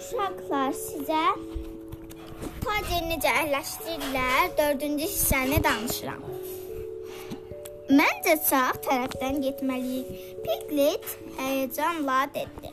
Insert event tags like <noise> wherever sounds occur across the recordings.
Uşaqlar sizə tacir necə əhləşdirirlər 4-cü hissəni danışıram. Məncə sağ tərəfdən getməliyik. Piglet həyəcanla dedi.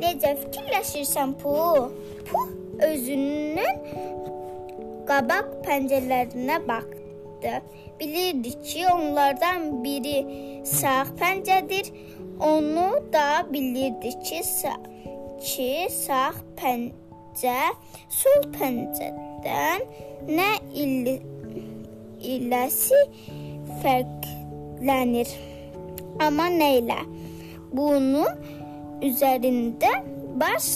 Necə fikirləşirsən Pu? Pu özünün qabaq pəncərələrinə baxdı. Bilirdi ki, onlardan biri sağ pəncədir. Onu da bilirdi ki, sağ ki, sağ pəncə sol pəncədən nə il iləsi fərqlənir. Amma nə ilə? Bunun üzərində baş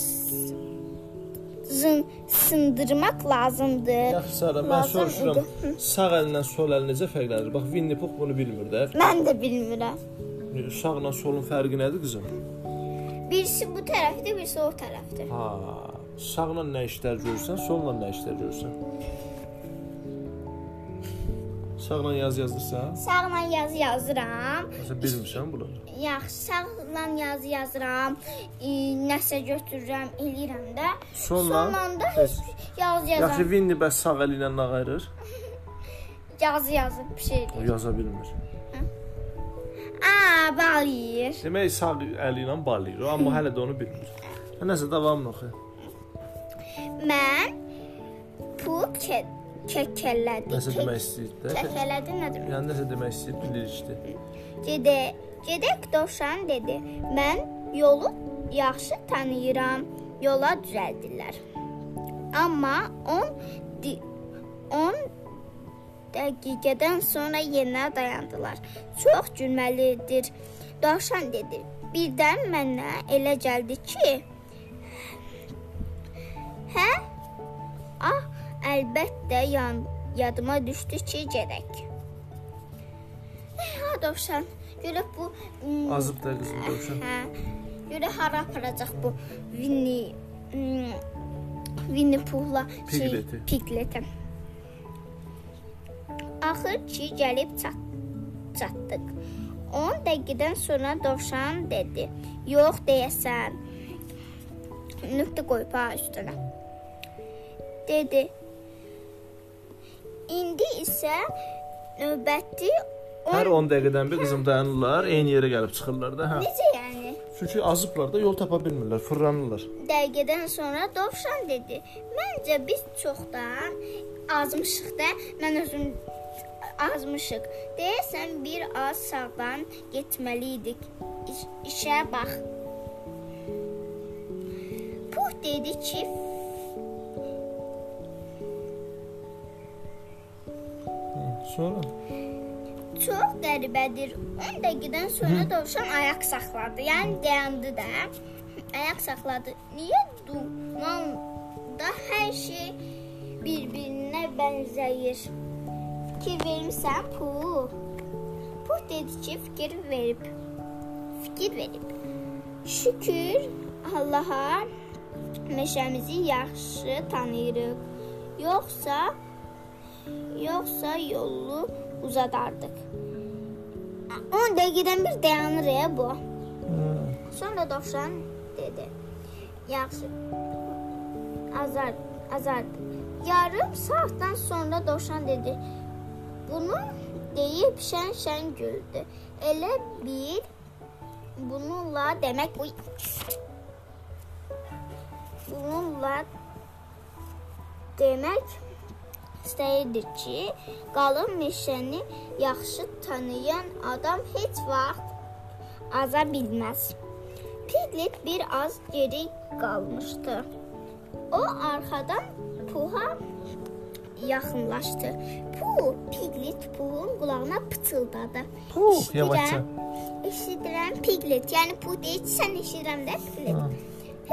zın, sındırmaq lazımdır. Yaxşı Sara, mən soruşuram. idi. Sağ əlindən sol əl necə fərqlənir? Bax Winnie Pooh bunu bilmir də. Mən də bilmirəm. Sağla solun fərqi nədir qızım? Birisi bu tərəfdə, birisi o tərəfdə. Ha, sağla nə işlər görürsən, solla nə işlər görürsən? Sağla yaz yazdırsan? Sağla yazı yazıram. Məsələn bilmirsən bunu. Yaxşı, sağla yazı yazıram. E, nəsə götürürəm, eləyirəm də. Solla? Sonla da Bəs- yaz Yaxşı yazıram. Winnie bəs sağ əli ilə nə qayırır? <laughs> Yazı yazıb bir şey. O yaza bilmir. Aa, bağlayır. Demək sağ əli ilə balayır, o, amma hələ də onu bilmir. Hə, Nəsə davamlı oxu. Mən pul ke kəkələdi. Nəsə demək istəyir də. Kəkələdi nə demək? Yəni nəsə demək istəyir, bilir işte. Gedə, gedək dovşan dedi. Mən yolu yaxşı tanıyıram. Yola düzəldilər. Amma 10 10 dəqiqədən sonra yenə dayandılar. Çox gülməlidir. Dovşan dedi. Birdən mənə elə gəldi ki, hə? Ah, əlbəttə yan yadıma düşdü ki, gedək. Ha, dovşan. Görə bu hmm, Azıb da qızım dovşan. Hə. Görə hara aparacaq bu Winnie hmm, Winnie Pooh'la şey. Pigletə. Axır ki gəlib çat çatdıq. 10 dəqiqədən sonra dovşan dedi. Yox deyəsən. Nöqtə qoyub ha üstünə. Dedi. İndi isə növbəti Hər 10 dəqiqədən bir qızım dayanırlar, eyni yerə gəlib çıxırlar da, hə. Necə yəni? Çünki azıblar da yol tapa bilmirlər, fırlanırlar. dəqiqədən sonra dovşan dedi. Məncə biz çoxdan azmışıq da. Mən özüm azmışıq. Deyəsən bir az sağdan getməli idik. İş, işə bax. Puh dedi ki, Sonra çox qəribədir. 10 dəqiqədən sonra dovşan ayaq saxladı. Yəni dayandı da. Ayaq saxladı. Niyə dumanda hər şey bir-birinə bənzəyir? Fikir vermisən, Puh? Puh dedi ki, fikir verib. Fikir verib. Şükür Allaha meşəmizi yaxşı tanıyırıq. Yoxsa yoxsa yolu uzadardıq. 10 dəqiqədən bir dayanır ya bu. Sonra dovşan dedi. Yaxşı. Azar, azar. Yarım saatdan sonra dovşan dedi. Bunu deyib şən-şən güldü. Elə bil bununla demək bu bununla demək istəyirdi ki, qalın meşəni yaxşı tanıyan adam heç vaxt aza bilməz. Piglet bir az geri qalmışdı. O arxadan Puha yaxınlaşdı. Pu, Piglet Puhun qulağına pıçıldadı. Puh, Eşidirəm, yavaşca. Eşidirəm Piglet. Yəni Pu deyir ki, sən eşidirəm də Piglet. Ha.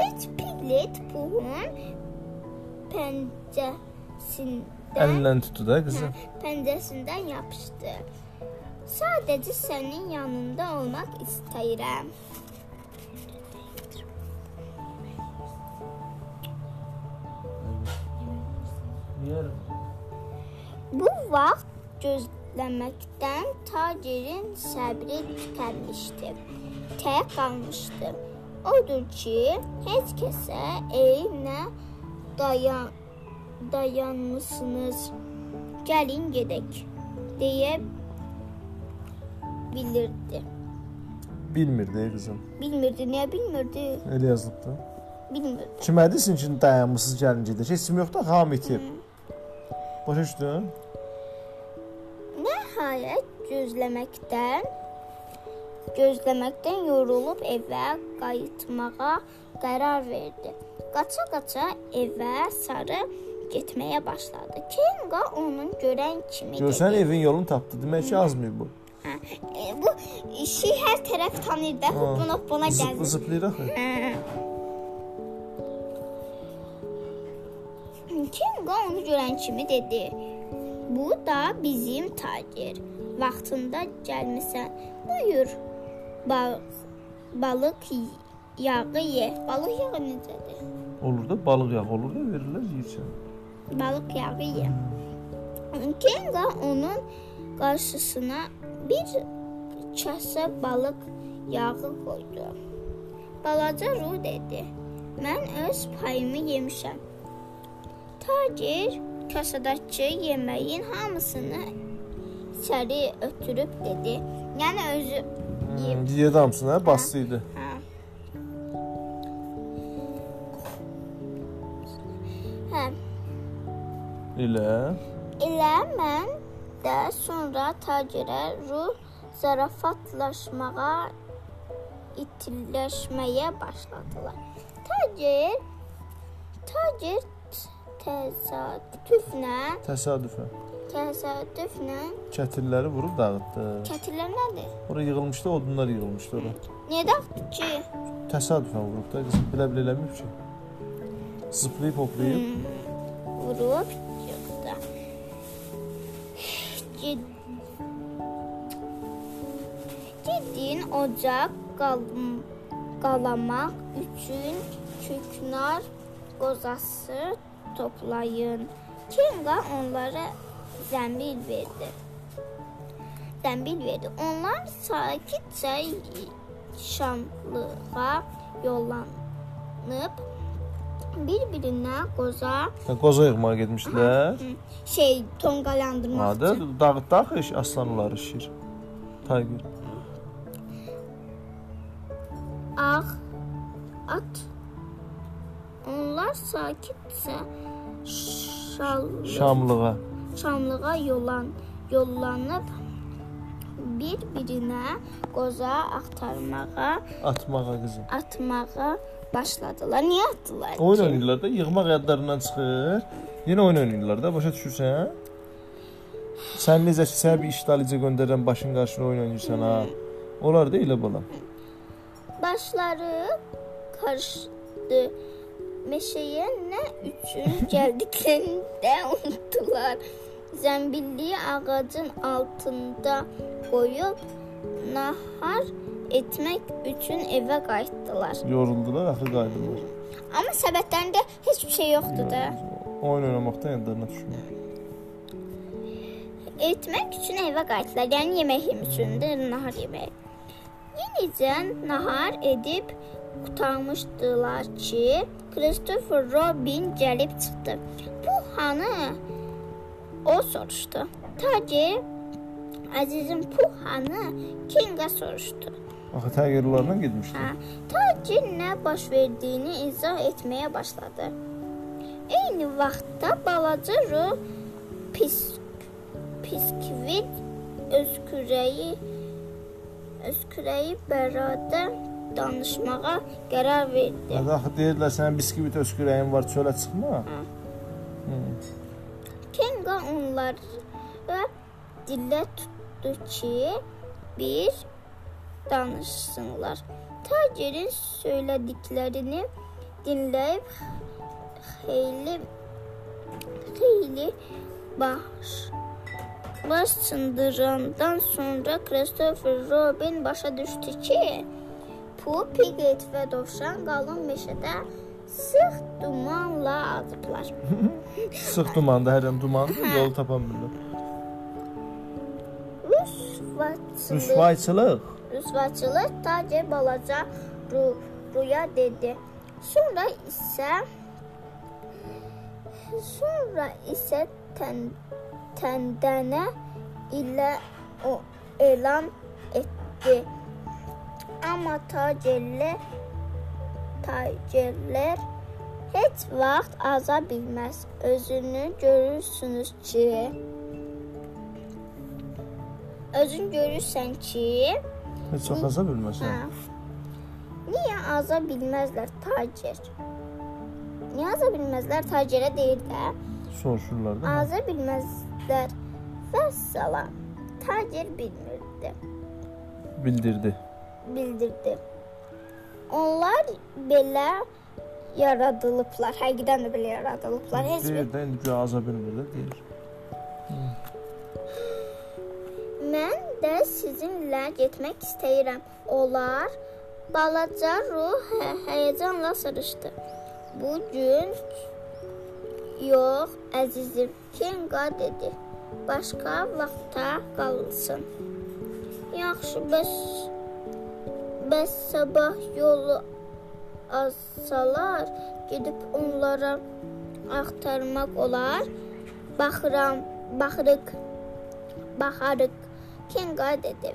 Heç Piglet Puhun pəncəsindən Əlindən tutdu da qızım. pəncəsindən yapışdı. Sadəcə sənin yanında olmaq istəyirəm. Yerim. Vaxt gözləməkdən tacirin səbri tükənmişdi. Tək qalmışdı. odur ki, heç kəsə ey nə dayan dayanmısınız? Gəlin gedək deyə bilirdi. Bilmir deyə qızım. Bilmirdi, niyə bilmirdi? Elə yazılıbdı. Bilmirdi. Kimə desin ki, dayanmısınız gəlin gedək. Heç kim yoxdur, hamı itib. Başa düşdün? Nəhayət gözləməkdən gözləməkdən yorulub evə qayıtmağa qərar verdi. Qaça-qaça evə sarı getməyə başladı. Kenga onun görən kimi Görsən dedi. evin yolunu tapdı. Demək ki, azmıyıb bu. Hə, e, bu işi hər tərəf tanıyır da. Hoppuna Zıp, gəzir. zıplayır axı. Hə. Kenga onu görən kimi dedi. Bu da bizim tacir. Vaxtında gəlmisən. Buyur. Ba balıq yağı ye. Balıq yağı necədir? Olur da balıq yağı olur da verirlər yeyirsən. Balıq yağı ye. Kenga onun qarşısına bir kasa balıq yağı qoydu. Balaca Ru dedi: "Mən öz payımı yemişəm." Tacir kasadakı yeməyin hamısını içəri ötürüb dedi. Yəni özü yeyib. Yedi hamısını, hə? Bastıydı. Hə. Hə. Elə. Elə mən də sonra tacirə ruh zarafatlaşmağa, itilləşməyə başladılar. Tacir tacir təsadüflə, Təsadüfən. təsadüflə Kətilləri vurub dağıtdı. kətillər nədir? Ora yığılmışdı, odunlar yığılmışdı ora. Niyə dağıtdı ki? Təsadüfən vurub da qızım. Bilə-bilə eləməyib ki. Zıplayıb hoplayıb. Vurub yıxdı. Ged Gedin ocaq qalım qalamaq üçün küknar qozası toplayın. Kenga onlara zəmbil verdi. Zəmbil verdi. Onlar sakitcə şamlığa yollanıb bir-birinə qoza Qoza yığmağa getmişdilər. şey tonqalandırmaq Adı üçün. dağıtdı axı iş aslanları şir. Tayger. Ağ at. Onlar sakitcə şallı, Şamlığa. şamlığa yolan yollanıb bir-birinə qoza axtarmağa, Atmağa qızım. atmağa başladılar. Niyə atdılar? Oyun oynayırlar da, yığmaq yadlarından çıxır. Yenə oyun oynayırlar da, başa düşürsən? Sən necə ki, sənə bir iş dalıca göndərən başın qarşına oyun oynayırsan ha. Onlar da elə bala. Başları karışdı. Meşeye ne üçün <laughs> gəldiklərini də unutdular. Zəmbilliyi ağacın altında qoyub nahar etmək üçün evə qayıtdılar. Yoruldular, axı qayıdırlar. Amma səbətlərində heç bir şey yoxdur da. Oyun oynamaqdan yadlarına düşmür. Etmək üçün evə qayıtdılar. Yəni yemək yemək üçündür, nahar yemək. Yenicə nahar edib qurtarmışdılar ki, Christopher Robin gəlib çıxdı. Bu hanı? O soruşdu. Tacir Əzizim bu hanı? Kinga soruşdu. Axı taygerlarla getmişdi. Hə, tacir nə baş verdiyini izah etməyə başladı. Eyni vaxtda balaca Ru pis piskvit öskürəyi öskürəyi bərada danışmağa qərar verdi. Hə, axı deyirlər sənin biskvit öskürəyin var, çölə çıxma. Kenga onları dillə tutdu ki, bir danışsınlar. Tacirin söylədiklərini dinləyib xeyli xeyli baş baş sındırandan sonra Christopher Robin başa düşdü ki, Pu, Piglet və Dovşan qalın meşədə sıx dumanla azıblar. <laughs> Sıx dumanda, hər yan dumandır, yol tapa bilmirlər. Rus vaçılı Rüsvayçılıq. Rüsvaçılıq tacir balaca Ru Ruya dedi. Sonra isə sonra isə tən, təndənə ilə o elan etdi. Amma tacirlər tacirlər heç vaxt aza bilməz. Özünü görürsünüz ki, özün görürsən ki, Heç vaxt aza bilməsən. hə. Niyə aza bilməzlər tacir? Niyə aza bilməzlər tacirə deyir də? Soruşurlar da. Aza bilməzlər. Vəssalam. Tacir bilmirdi. Bildirdi. Bildirdi. Onlar belə yaradılıblar. Həqiqətən də belə yaradılıblar. Heç bir də indi güya aza bilmir də deyir. Mən də sizinlə getmək istəyirəm. Onlar balaca ruh hə həyəcanla soruşdu. Bu gün yox, əzizim, Kenqa dedi. Başqa vaxta qalsın. Yaxşı, bəs bəs sabah yolu azsalar gedib onlara axtarmaq olar. Baxıram, baxırıq. Baxarıq. Kenqa dedi.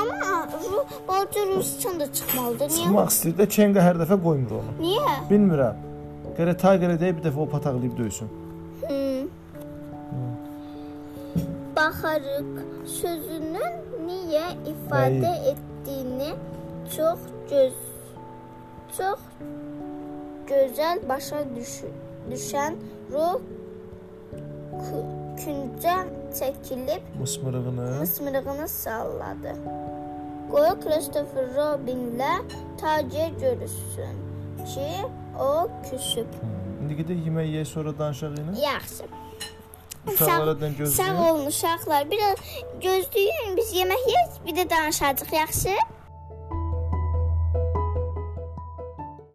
Amma Ru, balaca Rusçan da çıxmalıdır. Niyə? Çıxmaq istəyir də Kenga hər dəfə qoymur onu. Niyə? Bilmirəm. Gərək Tigerə deyib bir dəfə o pataqlayıb döysün. Hmm. Baxarıq sözünün niyə ifadə etdiyini çox göz çox gözəl başa düş düşən ruh kü- küncə çəkilib Mısmırığını. mısmırığını salladı. Qoy Christopher Robinlə tacir görüşsün ki, o küsüb. İndi gedək yemək yeyək sonra danışaq yenə. Yaxşı. Uşaqlardan gözləyək. Sağ olun uşaqlar. Bir gözləyin biz yemək yeyək, bir də danışacağıq, yaxşı?